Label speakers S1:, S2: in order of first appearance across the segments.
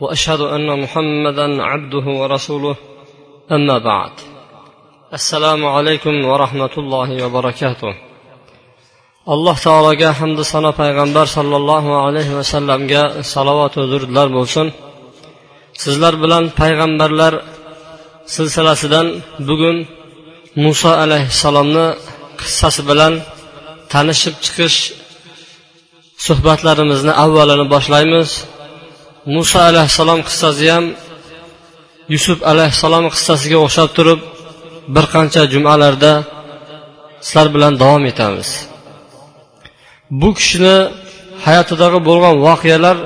S1: واشهد ان محمدا عبده ورسوله اما بعد السلام عليكم ورحمه الله وبركاته alloh taologa hamdu sano payg'ambar sollallohu alayhi vasallamga salovatu durudlar bo'lsin sizlar bilan payg'ambarlar silsilasidan bugun muso alayhissalomni qissasi bilan tanishib chiqish suhbatlarimizni avvalini boshlaymiz Muso alayhissalom qissasi ham yusuf alayhissalom qissasiga o'xshab turib bir qancha jumalarda sizlar bilan davom etamiz. Bu kishini hayotidagi bo'lgan voqealar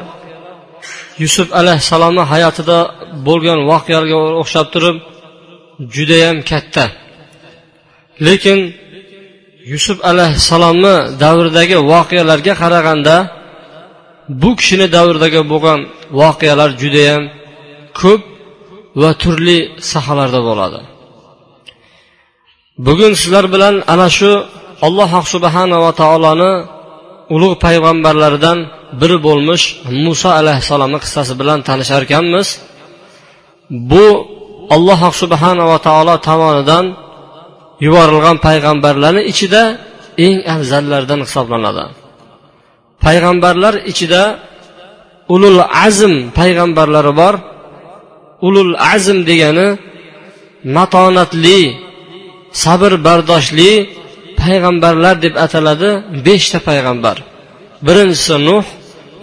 S1: yusuf alayhissalomni hayotida bo'lgan voqealarga o'xshab turib judayam katta. Lekin yusuf alayhissalomni davridagi voqealarga qaraganda bu kishini davridagi bo'lgan voqealar judayam ko'p va turli sahalarda bo'ladi. Bugun sizlar bilan ana shu alloh subhanava taoloni ulug' payg'ambarlaridan biri bo'lmish muso alayhissalomni qissasi bilan tanishar ekanmiz. Bu alloh subhanava taolo tomonidan yuborilgan payg'ambarlarni ichida eng afzallardan hisoblanadi. Payg'ambarlar ichida ulul azm payg'ambarlari bor. Ulul azm degani matonatli sabr bardoshli payg'ambarlar deb ataladi beshta payg'ambar. Birinchisi nuh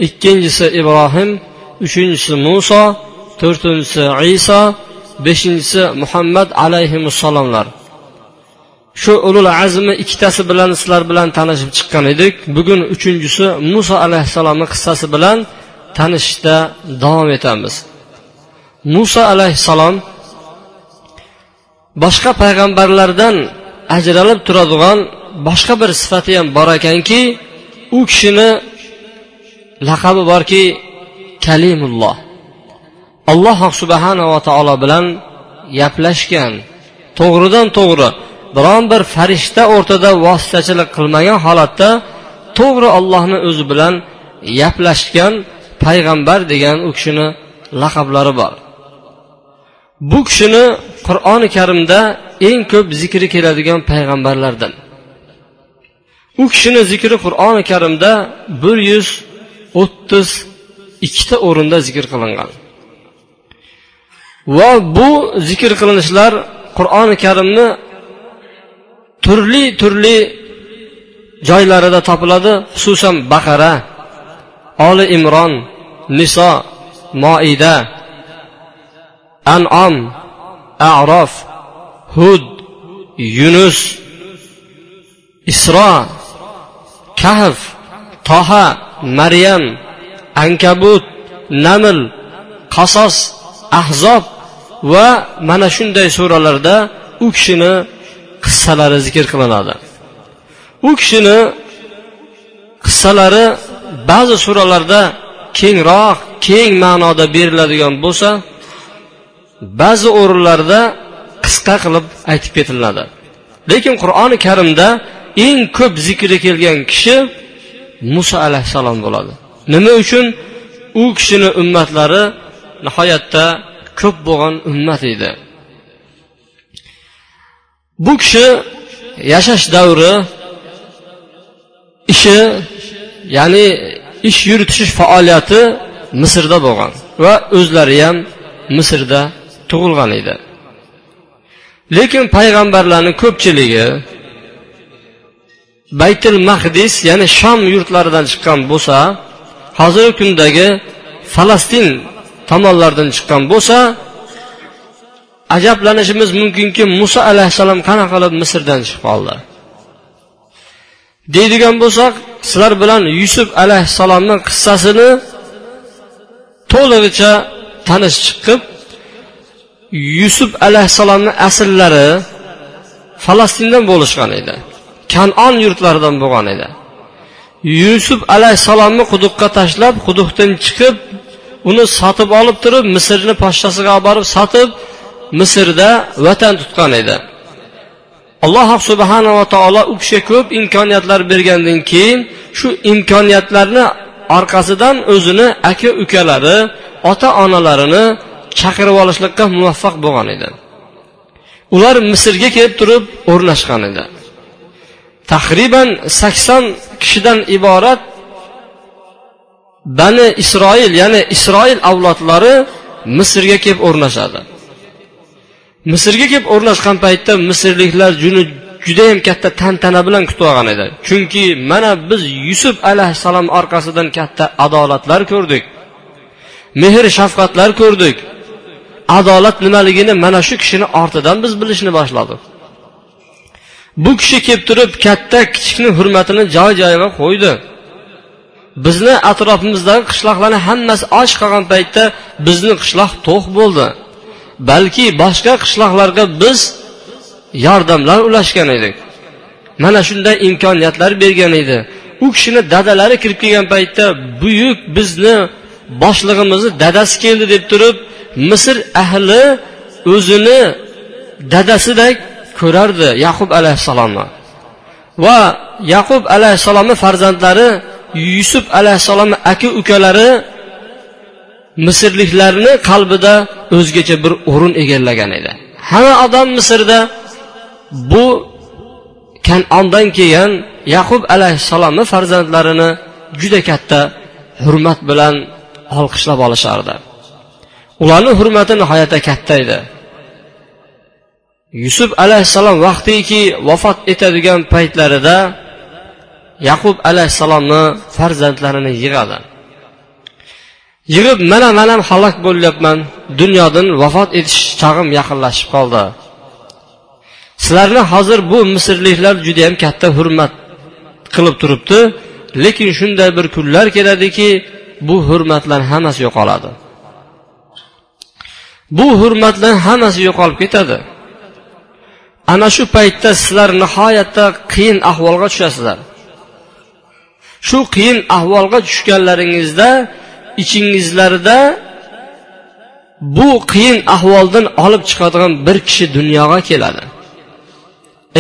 S1: ikkinchisi ibrohim uchinchisi muso to'rtinchisi iso beshinchisi muhammad alayhissalomlar shu ulul azmi ikkitasi bilan sizlar bilan tanishib chiqqan edik. Bugun uchinchisi muso alayhissalomni qissasi bilan tanishishda davom etamiz. Muso alayhissalom boshqa payg'ambarlardan ajralib turadigan boshqa bir sifati ham bor ekanki u kishini laqabi borki kalimulloh. Alloh subhanava taolo bilan gaplashgan. To'g'ridan to'g'ri biron bir farishta o'rtada vositachilik qilmagan holatda to'g'ri ollohni o'zi bilan gaplashgan payg'ambar degan u kishini laqablari bor. Bu kishini qur'oni karimda eng ko'p zikri keladigan payg'ambarlardan. U kishini zikri qur'oni karimda bir yuz o'ttiz ikkita o'rinda zikr qilingan. Va bu zikr qilinishlar qur'oni karimni turli turli joylarida topiladi xususan baqara oli imron niso moida anom arof hud yunus isro kahf toha maryam ankabut naml qasos ahzob va mana shunday suralarda u kishini qissalari zikr qilinadi. U kishini qissalari ba'zi suralarda kengroq keng ma'noda beriladigan bo'lsa ba'zi o'rinlarda qisqa qilib aytib ketiladi. Lekin qur'oni karimda eng ko'p zikri kelgan kishi muso alayhissalom bo'ladi. Nima uchun? U kishini ummatlari nihoyatda ko'p bo'lgan ummat edi. Bu kishi yashash davri ishi ya'ni ish yuritish faoliyati misrda bo'lgan va o'zlari ham misrda tug'ilgan edi. Lekin payg'ambarlarni ko'pchiligi baytil mahdis ya'ni shom yurtlaridan chiqqan bo'lsa hozirgi kundagi falastin tomonlaridan chiqqan bo'lsa ajablanishimiz mumkinki muso alayhissalom qanaqa qilib misrdan chiqib qoldi? Deydigan bo'lsak sizlar bilan yusuf alayhissalomni qissasini to'lig'icha tanish chiqib yusuf alayhissalomni asllari falastindan bo'lishgan edi kanon yurtlaridan bo'lgan edi. Yusuf alayhissalomni quduqqa tashlab quduqdan chiqib uni sotib olib turib misrni podshasiga olib borib sotib misrda vatan tutgan edi. Alloh subhanava taolo u kishiga ko'p imkoniyatlar bergandan keyin shu imkoniyatlarni orqasidan o'zini aka ukalari ota onalarini chaqirib olishlikqa muvaffaq bo'lgan edi. Ular misrga kelib turib o'rnashgan edi. Taxriban sakson kishidan iborat bani isroil ya'ni isroil avlodlari misrga kelib o'rnashadi. Misrga kelib o'rnashgan paytda misrliklar juni judayam katta tantana bilan kutib olgan edi. Chunki mana biz yusuf alayhissalom orqasidan katta adolatlar ko'rdik. Mehr shafqatlar ko'rdik. Adolat nimaligini mana shu kishini ortidan biz bilishni boshladik. Bu kishi kelib turib katta kichikni hurmatini joy joyiga qo'ydi. Bizni atrofimizdagi qishloqlarni hammasi och qolgan paytda bizni qishloq to'q bo'ldi. Balki boshqa qishloqlarga biz yordamlar ulashgan edik. Mana shunday imkoniyatlar bergan edi. U kishini dadalari kirib kelgan paytda buyuk bizni boshlig'imizni dadasi keldi deb turib misr ahli o'zini dadasidek ko'rardi yaqub alayhissalomni. Va yaqub alayhissalomni farzandlari yusuf alayhissalomni aka ukalari misrliklarni qalbida o'zgacha bir o'rin egallagan edi. Hamma odam misrda bu kanondan keyin yaqub alayhissalomni farzandlarini juda katta hurmat bilan olqishlab olishardi. Ularni hurmati nihoyatda katta edi. Yusuf alayhissalom vaqtiki vafot etadigan paytlarida yaqub alayhissalomni farzandlarini yig'adi. Yig'ib mana man ham halok bo'lyapman. Dunyodan vafot etish chog'im yaqinlashib qoldi. Sizlarni hozir bu misrliklar judayam katta hurmat qilib turibdi. Lekin shunday bir kunlar keladiki bu hurmatlar hammasi yo'qoladi. Bu hurmatlar hammasi yo'qolib ketadi. Ana shu paytda sizlar nihoyatda qiyin ahvolga tushasizlar. Shu qiyin ahvolga tushganlaringizda ichingizlarda bu qiyin ahvoldan olib chiqadigan bir kishi dunyoga keladi.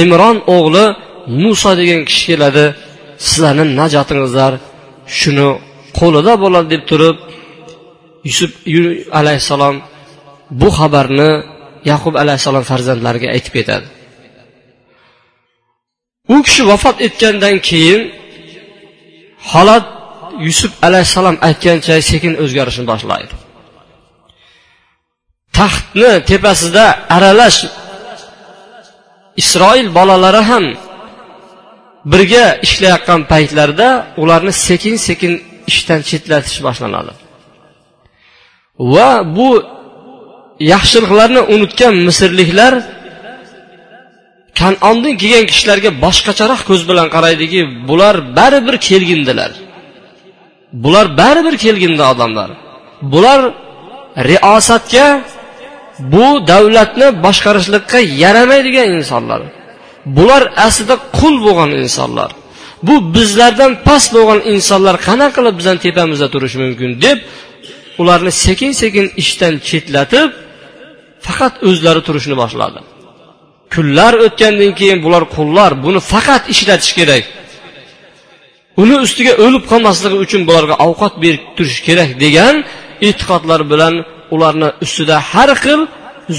S1: Imron o'g'li muso degan kishi keladi. Sizlarni najotingizlar shuni qo'lida bo'ladi deb turib yusuf alayhissalom bu xabarni yaqub alayhissalom farzandlariga aytib ketadi. U kishi vafot etgandan keyin holat yusuf alayhissalom aytgancha sekin o'zgarishni boshlaydi. Taxtni tepasida aralash isroil bolalari ham birga ishlayotgan paytlarida ularni sekin sekin ishdan chetlatish boshlanadi. Va bu yaxshiliklarni unutgan misrliklar kanondan kelgan kishilarga boshqacharoq ko'z bilan qaraydiki bular baribir kelgindilar. Bular baribir kelgindi odamlar. Bular riyosatga bu davlatni boshqarishlikqa yaramaydigan insonlar. Bular aslida qul bo'lgan insonlar. Bu bizlardan past bo'lgan insonlar qanaqa qilib bizani tepamizda turishi mumkin deb ularni sekin sekin ishdan chetlatib faqat o'zlari turishni boshladi. Kunlar o'tgandan keyin bular qullar buni faqat ishlatish kerak. Uni ustiga o'lib qolmasligi uchun bularga ovqat berib turish kerak degan e'tiqodlar bilan ularni ustida har xil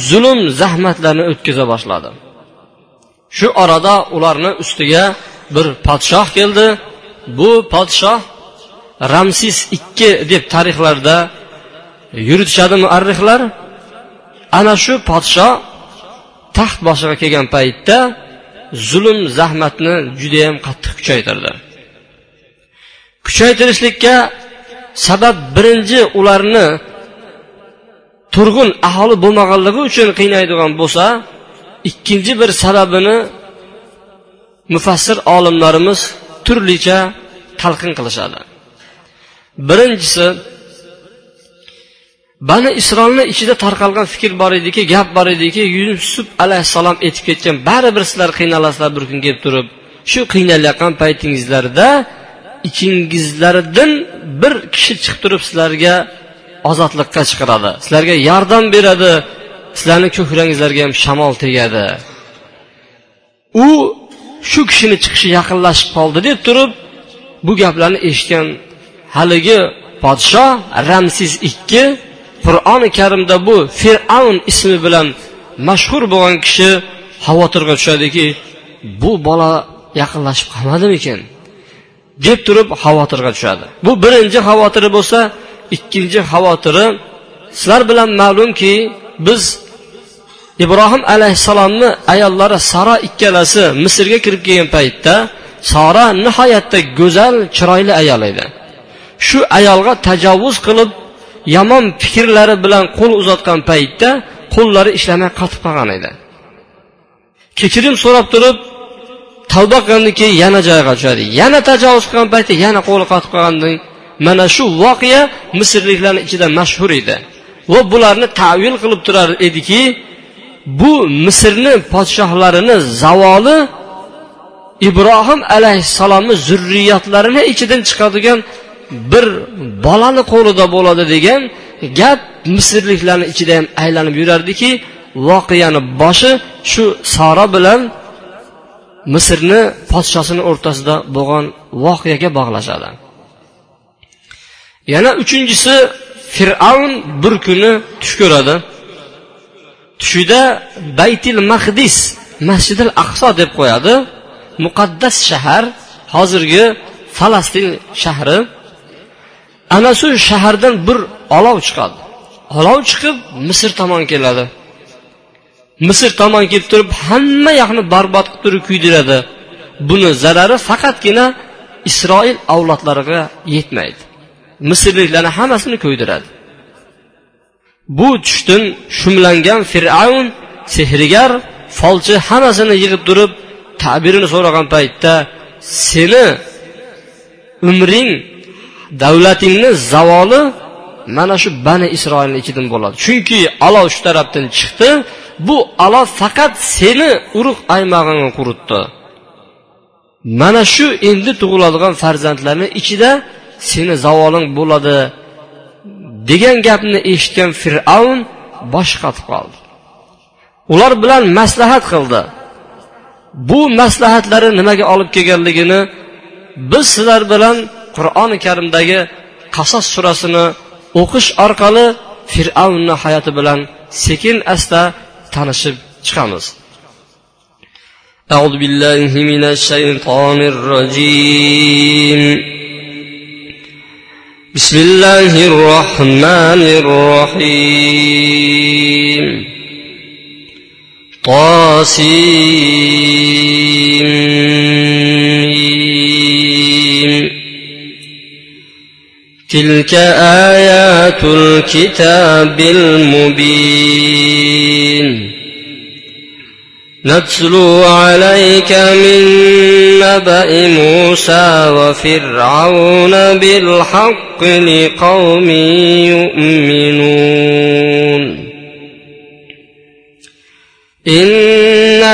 S1: zulm zahmatlarni o'tkaza boshladi. Shu orada ularni ustiga bir podshoh keldi. Bu podshoh ramsis ikki deb tarixlarda yuritishadi muarrixlar. Ana shu podshoh taxt boshiga kelgan paytda zulm zahmatni judayam qattiq kuchaytirdi. Kuchaytirishlikka sabab birinchi ularni turg'un aholi bo'lmaganligi uchun qiynaydigan bo'lsa ikkinchi bir sababini mufassir olimlarimiz turlicha talqin qilishadi. Birinchisi bani isroilni ichida tarqalgan fikr bor ediki gap bor ediki yusuf alayhissalom aytib ketgan baribir sizlar qiynalasizlar bir kun kelib turib shu qiynalayotgan paytingizlarda ichingizlardan bir kishi chiqib turib sizlarga ozodlikqa chiqaradi sizlarga yordam beradi. Sizlarni ko'kragingizlarga ham shamol tegadi. U shu kishini chiqishi yaqinlashib qoldi deb turib bu gaplarni eshitgan haligi podshoh ramsiz ikki qur'oni karimda bu fir'avn ismi bilan mashhur bo'lgan kishi xavotirga tushadiki bu bola yaqinlashib qolmadimikin? Deb turib xavotirga tushadi. Bu birinchi xavotiri bo'lsa ikkinchi xavotiri sizlar bilan ma'lumki biz ibrohim alayhissalomni ayollari sara ikkalasi misrga kirib kelgan paytda sora nihoyatda go'zal chiroyli ayol edi. Shu ayolga tajovuz qilib yomon fikrlari bilan qo'l uzatgan paytda qo'llari ishlamay qotib qolgan edi. Kechirim so'rab turib tavba qilgandan keyin yana joyiga tushadi. Yana tajovuz qilgan paytda yana qo'li qotib qolgandan mana shu voqea misrliklarni ichida mashhur edi. Va bularni tavil qilib turar ediki bu misrni podshohlarini zavoli ibrohim alayhissalomni zurriyatlarini ichidan chiqadigan bir bolani qo'lida bo'ladi degan gap misrliklarni ichida ham aylanib yurardiki voqeani boshi shu sora bilan misrni podshosini o'rtasida bo'lgan voqeaga bog'lashadi. Yana uchinchisi fir'avn bir kuni tush ko'radi. Tushida baytil mahdis masjidil aqso deb qo'yadi. Muqaddas shahar hozirgi falastin shahri. Ana shu shahardan bir olov chiqadi. Olov chiqib misr tomon keladi. Misr tomon kelib turib hamma yoqni barbod qilib turib kuydiradi. Buni zarari faqatgina isroil avlodlariga yetmaydi. Misrliklarni hammasini ko'ydiradi bu tushdan shumlangan fir'avn sehrgar folchi hammasini yig'ib turib tabirini so'ragan paytda seni umring davlatingni zavoli mana shu bani isroilni ichidan bo'ladi. Chunki olov shu tarafdan chiqdi bu olov faqat seni urug' aymog'ingni quritdi. Mana shu endi tug'iladigan farzandlarni ichida seni zavoling bo'ladi degan gapni eshitgan fir'avn bosh qotib qoldi. Ular bilan maslahat qildi. Bu maslahatlari nimaga olib kelganligini biz sizlar bilan qur'oni karimdagi qasos surasini o'qish orqali fir'avnni hayoti bilan sekin asta tanishib chiqamiz أعوذ بالله من الشيطان الرجيم بسم الله الرحمن الرحيم طاسيم تلك آيات الكتاب المبين نتلو عليك من نبأ موسى وفرعون بالحق لقوم يؤمنون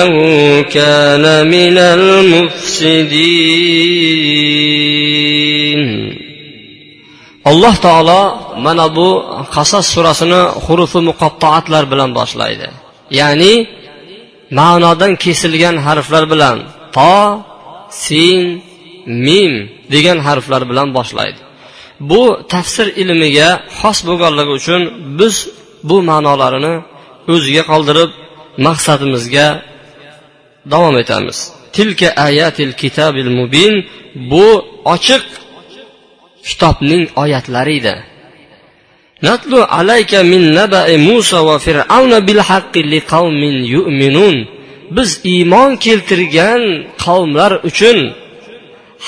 S1: إنه كان من المفسدين alloh taolo mana bu qasas surasini hurufi muqattoatlar bilan boshlaydi ya'ni ma'nodan kesilgan harflar bilan to sin mim degan harflar bilan boshlaydi bu tafsir ilmiga xos bo'lganligi uchun biz bu ma'nolarini o'ziga qoldirib maqsadimizga davom etamiz. Tilka ayatil kitabil mubin. Bu ochiq kitobning oyatlari edi. Natlu alayka min naba'i musa va fir'auna bil haqqi liqaumin yu'minun. Biz iymon keltirgan qavmlar uchun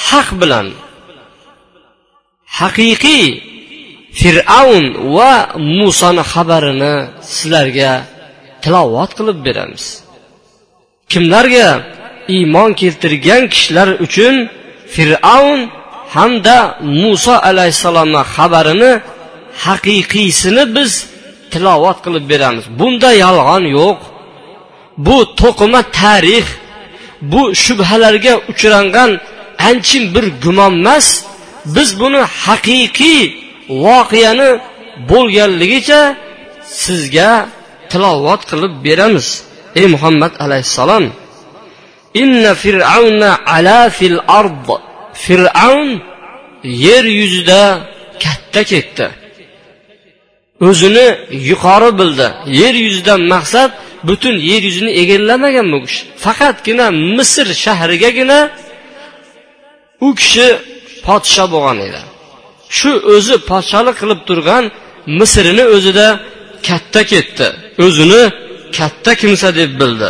S1: haq bilan haqiqiy fir'avn va musoni xabarini sizlarga tilovat qilib beramiz. Kimlarga iymon keltirgan kishilar uchun fir'avn hamda muso alayhissalomni xabarini haqiqiysini biz tilovat qilib beramiz. Bunda yolg'on yo'q. Bu to'qima tarix bu shubhalarga uchrangan anchin bir gumon emas. Biz buni haqiqiy voqeani bo'lganligicha sizga tilovat qilib beramiz. Ey muhammad alayhissalom inna fir'avna ala fil ard. Fir'avn yer yuzida katta ketdi. O'zini yuqori bildi. Yer yuzidan maqsad butun yer yuzini egallamagan bu kishi. Faqatgina misr shahrigagina u kishi podsho bo'lgan edi. Shu o'zi podsholik qilib turgan misrini o'zida katta ketdi. O'zini katta kimsa deb bildi.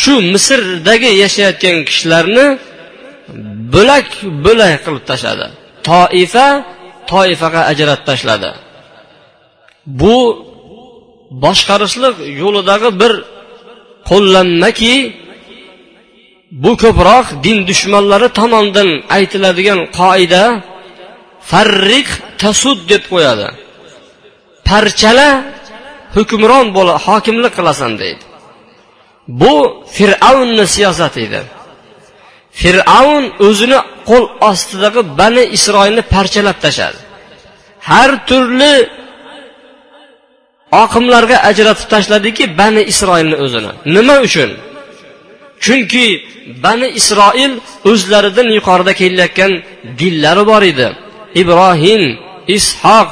S1: Shu misrdagi yashayotgan kishilarni bo'lak bo'lak qilib tashladi. Toifa toifaga ajratib tashladi. Bu boshqarishlik yo'lidagi bir qo'llanmaki bu ko'proq din dushmanlari tomonidan aytiladigan qoida farriq tasud deb qo'yadi. Parchala hukmron bo'la hokimlik qilasan deydi. Bu fir'avnni siyosati edi. Fir'avn o'zini qo'l ostidagi bani isroilni parchalab tashladi. Har turli oqimlarga ajratib tashladiki bani isroilni o'zini. Nima uchun? Chunki bani isroil o'zlaridan yuqorida kelayotgan dinlari bor edi. Ibrohim ishoq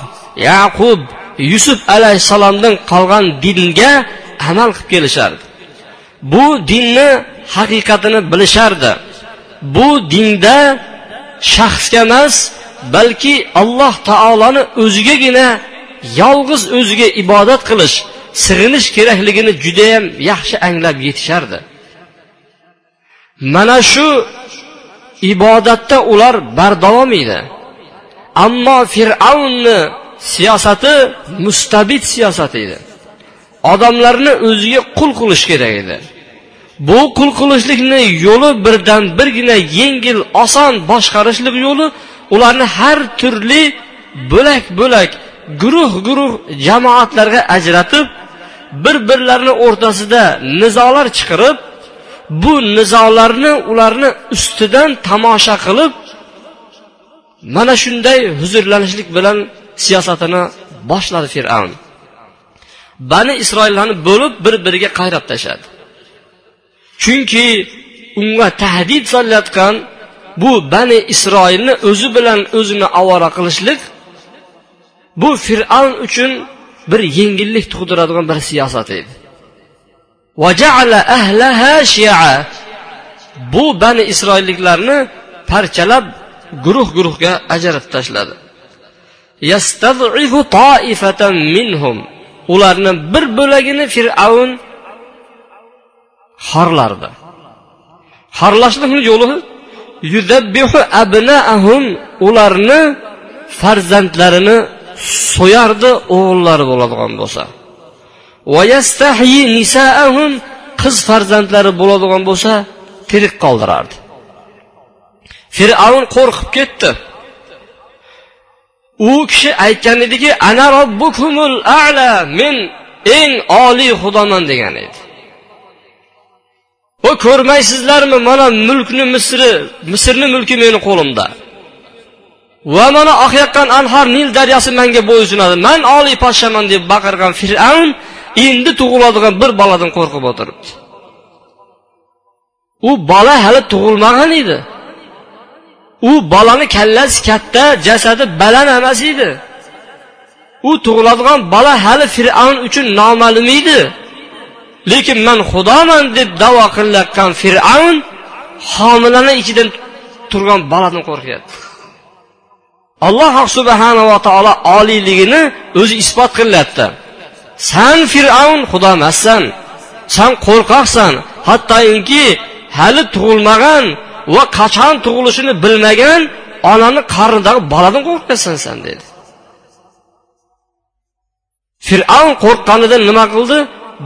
S1: yaqub yusuf alayhissalomdan qolgan dinga amal qilib kelishardi. Bu dinni haqiqatini bilishardi. Bu dinda shaxsga emas balki alloh taoloni o'zigagina yolg'iz o'ziga ibodat qilish sig'inish kerakligini judayam yaxshi anglab yetishardi. Mana shu ibodatda ular bardavom edi. Ammo fir'avnni siyosati mustabid siyosat edi. Odamlarni o'ziga qul qilish kerak edi. Bu qul qilishlikni yo'li birdan birgina yengil oson boshqarishlik yo'li ularni har turli bo'lak bo'lak guruh guruh jamoatlarga ajratib bir birlarini o'rtasida nizolar chiqarib bu nizolarni ularni ustidan tomosha qilib mana shunday huzurlanishlik bilan siyosatini boshladi fir'avn. Bani isroillarni bo'lib bir biriga qayrab tashladi. Chunki unga tahdid solayotgan bu bani isroilni o'zi bilan o'zini ovora qilishlik bu fir'avn uchun bir yengillik tug'diradigan bir siyosat edi. Bu bani isroilliklarni parchalab guruh guruhga ajratib tashladi. Ularni bir bo'lagini fir'avn xorlardi. Xorlashlikni yo'li ularni farzandlarini so'yardi o'g'illari bo'ladigan bo'lsa. Qiz farzandlari bo'ladigan bo'lsa tirik qoldirardi. Fir'avn qo'rqib ketdi. U kishi aytgan ediki ana robbukumul ala men eng oliy xudoman degan edi. U ko'rmaysizlarmi mana mulkni misri misrni mulki meni qo'limda. Va mana oqayotgan anhar nil daryosi menga bo'ysunadi. Man oliy podshaman deb baqirgan fir'avn endi tug'iladigan bir boladan qo'rqib o'tiribdi. U bola hali tug'ilmagan edi. U bolani kallasi katta jasadi baland emas edi. U tug'iladigan bola hali fir'avn uchun noma'lum edi. Lekin man xudoman deb davo qilayotgan fir'avn homilani ichidan turgan boladan qo'rqyapti. Alloh subhanava taolo oliyligini o'zi isbot qilyapti san fir'avn xudo emassan. San qo'rqoqsan. Hattoki hali tug'ilmagan va qachon tug'ilishini bilmagan onani qarnidagi boladan qo'rqyapsan san dedi. Fir'avn qo'rqqanidan nima qildi?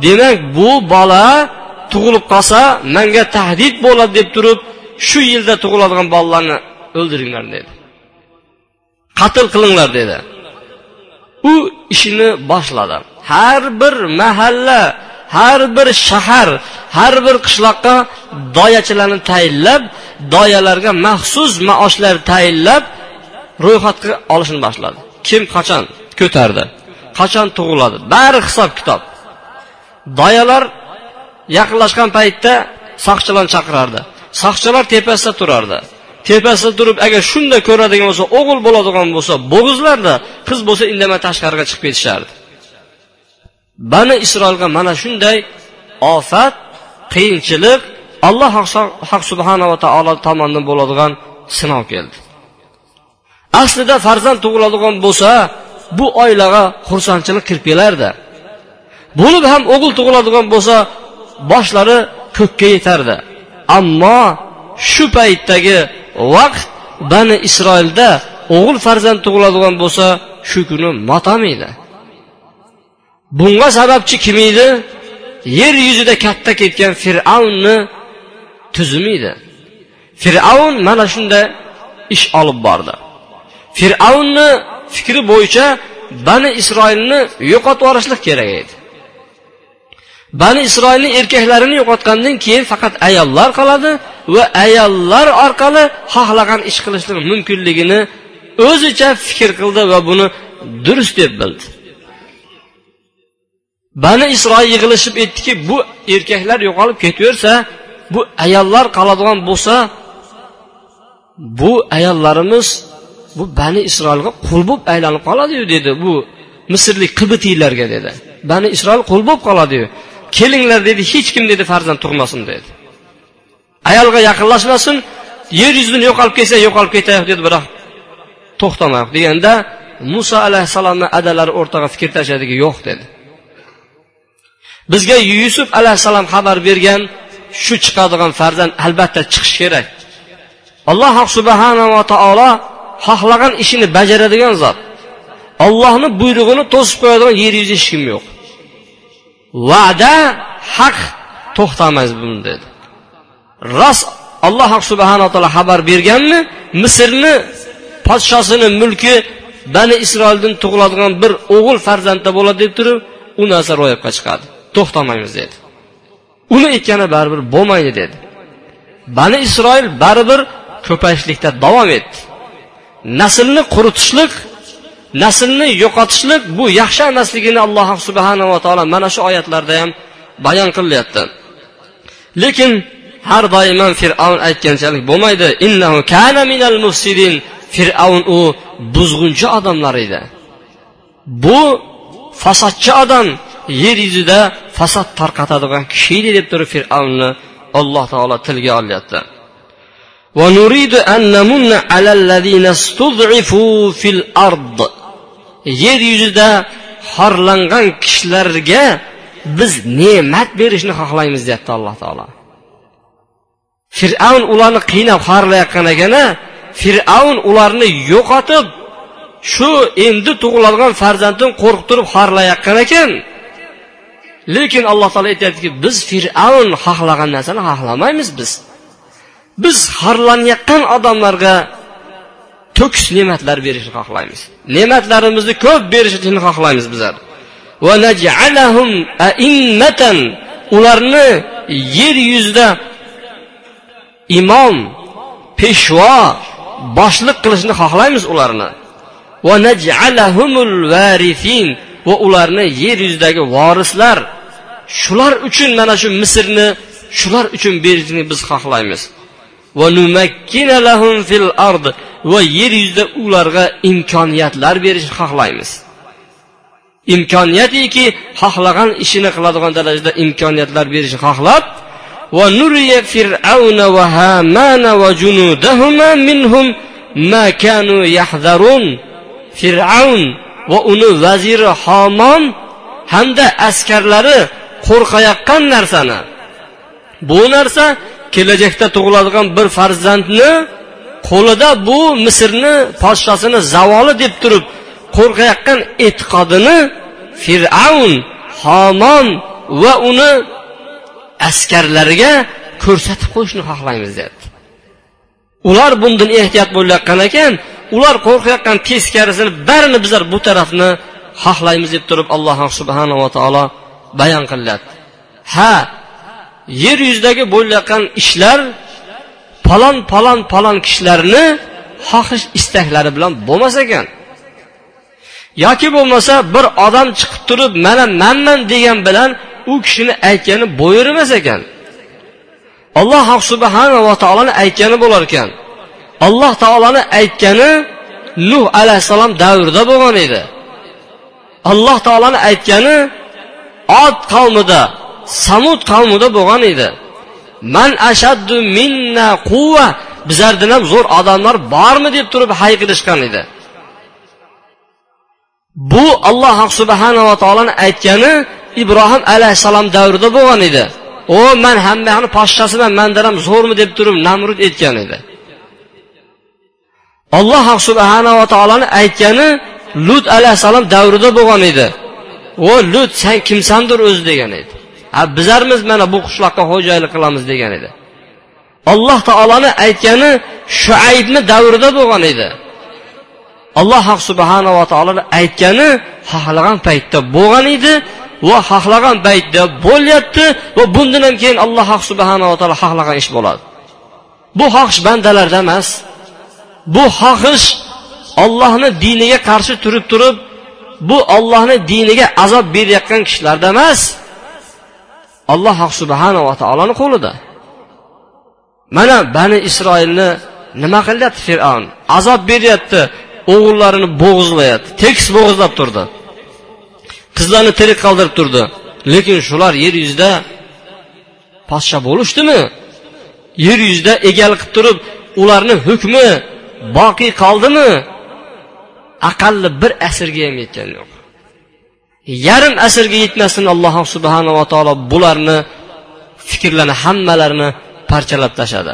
S1: Demak bu bola tug'ilib qolsa manga tahdid bo'ladi deb turib shu yilda tug'iladigan bolalarni o'ldiringlar dedi. Qatl qilinglar dedi. U ishini boshladi. Har bir mahalla har bir shahar har bir qishloqqa doyachilarni tayinlab doyalarga maxsus maoshlar tayinlab ro'yxatga olishni boshladi. Kim qachon ko'tardi? Qachon tug'iladi? Bari hisob kitob. Doyalar yaqinlashgan paytda soqchilarni chaqirardi. Soqchilar tepasida turardi. Tepasida turib agar shunday ko'radigan bo'lsa o'g'il bo'ladigan bo'lsa bo'g'izlarda qiz bo'lsa indamay tashqariga chiqib ketishardi. Bani isroilga mana shunday ofat qiyinchilik alloh haq subhanava taolo tomonidan bo'ladigan sinov keldi. Aslida farzand tug'iladigan bo'lsa bu oilaga xursandchilik kirib kelardi. Bo'lib ham o'g'il tug'iladigan bo'lsa boshlari ko'kka yetardi. Ammo shu paytdagi vaqt bani isroilda o'g'il farzand tug'iladigan bo'lsa shu kuni motam edi. Bunga sababchi kim edi? Yer yuzida katta ketgan fir'avnni tuzumi edi fir'avn mana shunday ish olib bordi. Fir'avnni fikri bo'yicha bani isroilni yo'qotib yuborishlik kerak edi. Bani isroilni erkaklarini yo'qotgandan keyin faqat ayollar qoladi va ayollar orqali xohlagan ish qilishlik mumkinligini o'zicha fikr qildi va buni durust deb bildi. Bani isroil yig'ilishib aytdiki bu erkaklar yo'qolib ketaversa bu ayollar qoladigan bo'lsa bu ayollarimiz bu bani isroilga qul bo'lib aylanib qoladiyu dedi bu misrlik qibitiylarga dedi. Bani isroil qul bo'lib qoladiyu. Kelinglar dedi hech kim dedi farzand tug'masin dedi. Ayolga yaqinlashmasin yer yuzidan yo'qolib ketsa yo'qolib ketayoq dedi biroq to'xtamayoq deganda muso alayhissalomni adalari o'rtaga fikr tashladiki yo'q dedi. Bizga yusuf alayhissalom xabar bergan shu chiqadigan farzand albatta chiqishi kerak. Alloh subhanava taolo xohlagan ishini bajaradigan zot. Ollohni buyrug'ini to'sib qo'yadigan yer yuzida hech kim yo'q. Va'da haq to'xtamaymiz buni dedi. Rost alloh subhanaa taolo xabar berganmi misrni podshosini mulki bani isroildan tug'iladigan bir o'g'il farzandda bo'ladi deb turib u narsa ro'yobga chiqadi. To'xtamaymiz dedi. Uni ekkani baribir bo'lmaydi dedi. Bani isroil baribir ko'payishlikda davom etdi. Naslni quritishlik naslni yo'qotishlik bu yaxshi emasligini alloh subhanava taolo mana shu oyatlarda ham bayon qilyapti lekin har doim ham fir'avn aytganchalik bo'lmaydi. Innahu kana minal mufsidin. Fir'avn u buzg'unchi odamlar edi. Bu fasodchi odam yer yuzida fasod tarqatadigan kishi edi deb turib fir'avnni alloh taolo tilga olyapti ونريد أن نمن على الذين استضعفوا في الأرض yer yuzida xorlangan kishilarga biz ne'mat berishni xohlaymiz deyapti alloh taolo fir'avn ularni qiynab xorlayotgan ekan fir'avn ularni yo'qotib shu endi tug'iladigan farzandini qo'rqitib xorlayotgan ekan Lekin alloh taolo aytyaptiki biz fir'avn xohlagan narsani xohlamaymiz biz. Biz xorlanayotgan odamlarga to'kis ne'matlar berishni xohlaymiz. Ne'matlarimizni ko'p berishini xohlaymiz bizlar. Ularni yer yuzida imom peshvo boshliq qilishni xohlaymiz ularni. va ularni yer yuzidagi vorislar shular uchun mana shu misrni shular uchun berishni biz xohlaymiz va yer yuzida ularga imkoniyatlar berishni xohlaymiz imkoniyatiki xohlagan ishini qiladigan darajada imkoniyatlar berishni xohlab ونري فرعون وهامان وجنودهما منهم ما كانوا يحذرون fir'avn va uni vaziri homon hamda askarlari qo'rqayotgan narsani. Bu narsa kelajakda tug'iladigan bir farzandni qo'lida bu misrni podshosini zavoli deb turib qo'rqayotgan e'tiqodini fir'avn homon va uni askarlariga ko'rsatib qo'yishni xohlaymiz deyapti. Ular bundan ehtiyot bo'layotgan ekan ular qo'rqayotgan teskarisini barini bizlar bu tarafni xohlaymiz deb turib alloh subhanava taolo bayon qilyapti ha yer yuzidagi bo'layotgan ishlar palon palon palon kishilarni xohish istaklari bilan bo'lmas ekan. Yoki bo'lmasa bir odam chiqib turib mana manman degan bilan u kishini aytgani bo'yirmas ekan. Alloh subhanava taoloni aytgani bo'lar ekan alloh taoloni aytgani nuh alayhissalom davrida bo'lgan edi. Alloh taoloni aytgani ot qavmida samud qavmida bo'lgan edi. Man ashaddu minna quva bizlardan ham zo'r odamlar bormi deb turib hayqirishgan edi. Bu alloh subhanava taoloni aytgani ibrohim alayhissalom davrida bo'lgan edi. O man hammani podshasiman mandan ham zo'rmi? deb turib namrud aytgan edi. Alloh subhanava taoloni aytgani lut alayhissalom davrida bo'lgan edi. O lut san kimsandir o'zi? degan edi. Ha bizarmiz mana bu qishloqqa xo'jaylik qilamiz degan edi. Alloh taoloni aytgani shuaybni davrida bo'lgan edi. Alloh subhanava taoloni aytgani xohlagan paytda bo'lgan edi. Va xohlagan paytda bo'lyapti va bundan ham keyin alloh subhanava taolo xohlagan ish bo'ladi. Bu xohish bandalarda emas. Bu xohish ollohni diniga qarshi turib turib bu ollohni diniga azob berayotgan kishilarda emas. Alloh subhanava taoloni qo'lida. Mana bani isroilni nima qilyapti fir'avn azob beryapti o'g'illarini bo'g'izlayapti tekis bo'g'izlab turdi. Qizlarni tirik qoldirib turdi. Lekin shular yer yuzida podsho bo'lishdimi? Yer yuzida egalik qilib turib ularni hukmi boqiy qoldimi? Aqalli bir asrga ham yetgani yo'q. Yarim asrga yetmasin alloh subhanava taolo bularni fikrlarni hammalarini parchalab tashladi.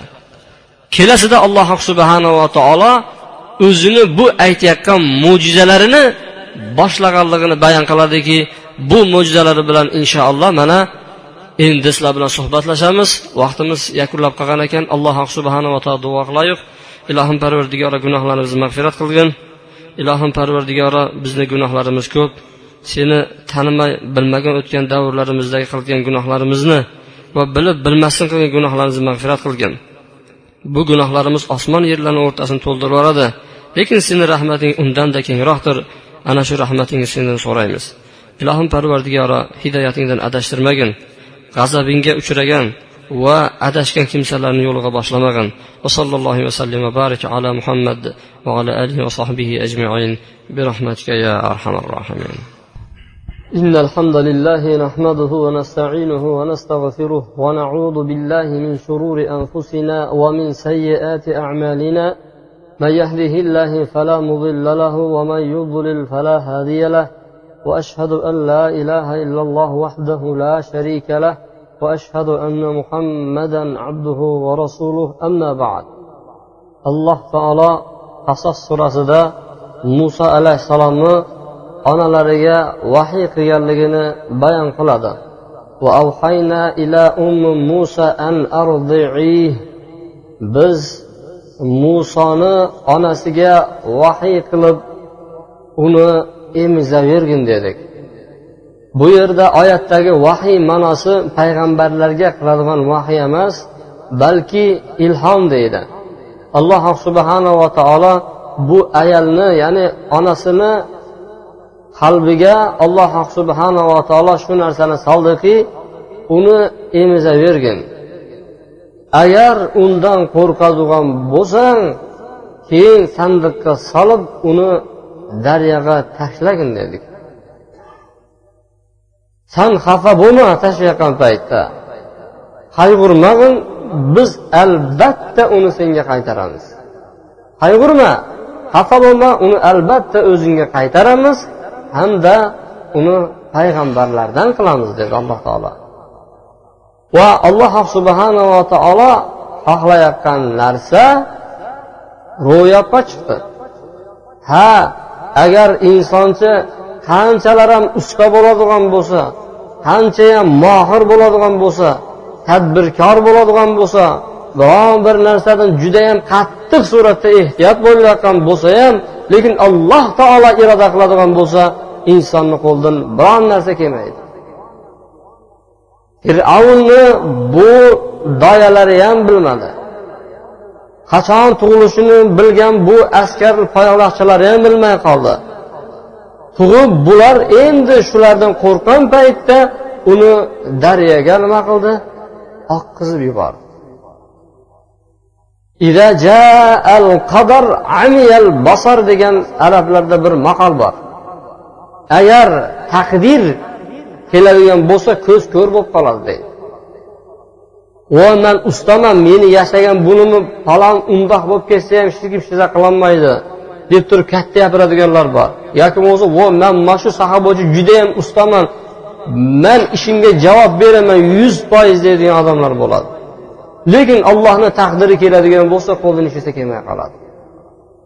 S1: Kelasida alloh subhanava taolo o'zini bu aytayotgan mo'jizalarini boshlaganligini bayon qiladiki bu mo'jizalari bilan inshaalloh mana endi sizlar bilan suhbatlashamiz. Vaqtimiz yakunlab qolgan ekan. Alloh subhanava taolo duo qilayiq ilohim parvardigora gunohlarimizni mag'firat qilgin. Ilohim parvardigora bizni gunohlarimiz ko'p. Seni tanimay bilmagan o'tgan davrlarimizdagi qilgan gunohlarimizni va bilib bilmasdan qilgan gunohlarimizni mag'firat qilgin. Bu gunohlarimiz osmon yerlarni o'rtasini to'ldirib yuboradi. Lekin seni rahmating undanda kengroqdir. Ana shu rahmatingni sendan so'raymiz ilohim parvardigoro hidoyatingdan adashtirmagin g'azabingga uchragan va adashgan kimsalarni yo'liga boshlamagin va sallallohu vasallam va barik ala muhammad va ala alihi va sahbihi ajmain برحمتك يا أرحم الراحمين إن الحمد لله نحمده ونستعينه ونستغفره ونعوذ بالله من شرور أنفسنا ومن سيئات أعمالنا من يهده الله فلا مضل له ومن يضلل فلا هادي له واشهد ان لا اله الا الله وحده لا شريك له واشهد ان محمدا عبده ورسوله. اما بعد alloh taolo qasos surasida muso alayhissalomni onalariga vahiy qilganligini bayon qiladi. وأوحينا إلى أم موسى أن أرضعيه. Biz musoni onasiga vahiy qilib uni emizavergin dedik. Bu yerda oyatdagi vahiy ma'nosi payg'ambarlarga qiladigan vahiy emas balki ilhom deydi. Alloh subhanava taolo bu ayolni ya'ni onasini qalbiga alloh subhanava taolo shu narsani soldiki uni emizavergin agar undan qo'rqadigan bo'lsang keyin sandiqqa solib uni daryoga tashlagin dedik. San xafa bo'lma tashlayotgan paytda. Qayg'urmag'in biz albatta uni senga qaytaramiz. Qayg'urma xafa bo'lma uni albatta o'zingga qaytaramiz. Hamda uni payg'ambarlardan qilamiz dedi alloh taolo. Va alloh subhanava taolo xohlayotgan narsa ro'yobga chiqdi ha agar insoncha qanchalar ham usta bo'ladigan bo'lsa qanchayam mohir bo'ladigan bo'lsa tadbirkor bo'ladigan bo'lsa biron bir narsadan judayam qattiq suratda ehtiyot bo'layotgan bo'lsa ham lekin alloh taolo iroda qiladigan bo'lsa insonni qo'lidan biron narsa kelmaydi. Fir'avnni bu doyalari ham bilmadi. Qachon tug'ilishini bilgan bu askar poyoqlaqchalari ham bilmay qoldi. Tug'ib bular endi shulardan qo'rqqan paytda uni daryoga nima qildi? Oqqizib yubordi. Al qadar amiyal basar degan arablarda bir maqol bor. Agar taqdir keladigan bo'lsa ko'z ko'r bo'lib qoladi deydi. Vo man ustaman meni yashagan bunimi falon undoq bo'lib ketsa ham hech kim shunaqa qilolmaydi deb turib katta gapiradiganlar bor. Yoki bo'lmasa vo man mana shu soha bo'yicha judayam ustaman man ishimga javob beraman yuz foiz deydigan odamlar bo'ladi. Lekin allohni taqdiri keladigan bo'lsa qo'ldan hech narsa kelmay qoladi.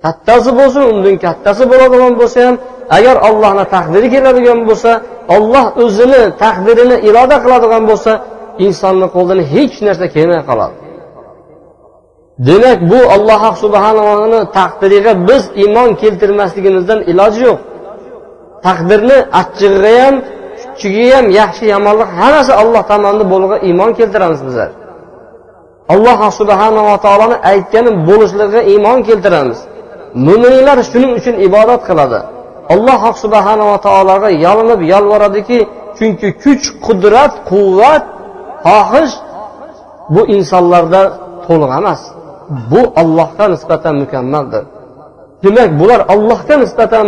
S1: Kattasi bo'lsin undan kattasi bo'ladigan bo'lsa ham agar allohni taqdiri keladigan bo'lsa olloh o'zini taqdirini iroda qiladigan bo'lsa insonni qo'lidan hech narsa kelmay qoladi. Demak bu alloh subhanani taqdiriga biz iymon keltirmasligimizdan iloji yo'q. Taqdirni achchig'iga ham kuchiga ham yaxshi yomonlik hammasi alloh tomonidan bo'lishiga iymon keltiramiz bizlar alloh subhanava taoloni aytgani bo'lishligiga iymon keltiramiz. Mo'minlar shuning uchun ibodat qiladi. Alloh subhanava taologa yolinib yolvoradiki chunki kuch qudrat quvvat xohish bu insonlarda to'liq emas. Bu ollohga nisbatan mukammaldir. Demak bular ollohga nisbatan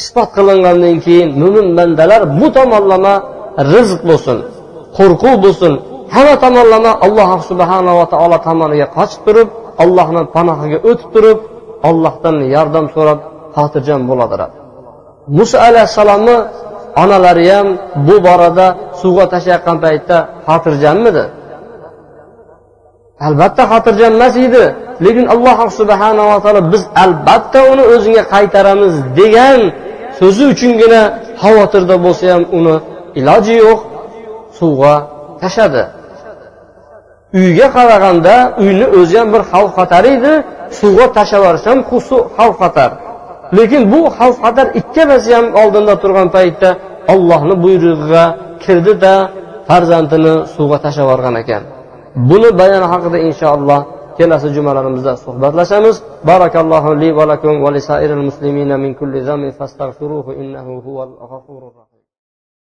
S1: isbot qilingandan keyin mo'min bandalar bu tomonlama rizq bo'lsin qo'rquv bo'lsin hamma tomonlama alloh subhanava taolo tomoniga qochib turib allohni panohiga o'tib turib ollohdan yordam so'rab xotirjam bo'ladilar. Muso alayhissalomni onalari ham bu borada suvga tashlayotgan paytda xotirjammidi? Albatta xotirjam emas edi. Lekin alloh subhanava taolo biz albatta uni o'zingga qaytaramiz degan so'zi uchungina xavotirda bo'lsa ham uni iloji yo'q suvga tashladi. Uyga qaraganda uyni o'zi ham bir xavf xatar edi. Suvga tashlab yuborish ham xavf xatar lekin bu xavf xatar ikkalasi ham oldinda turgan paytda ollohni buyrug'iga kirdida farzandini suvga tashlab yuborgan ekan. Buni bayoni haqida inshaalloh kelasi jumalarimizda suhbatlashamiz. Barakallohu li va lakum va lisairil muslimina min kulli zamin fastaghfiruhu innahu huval ghafurur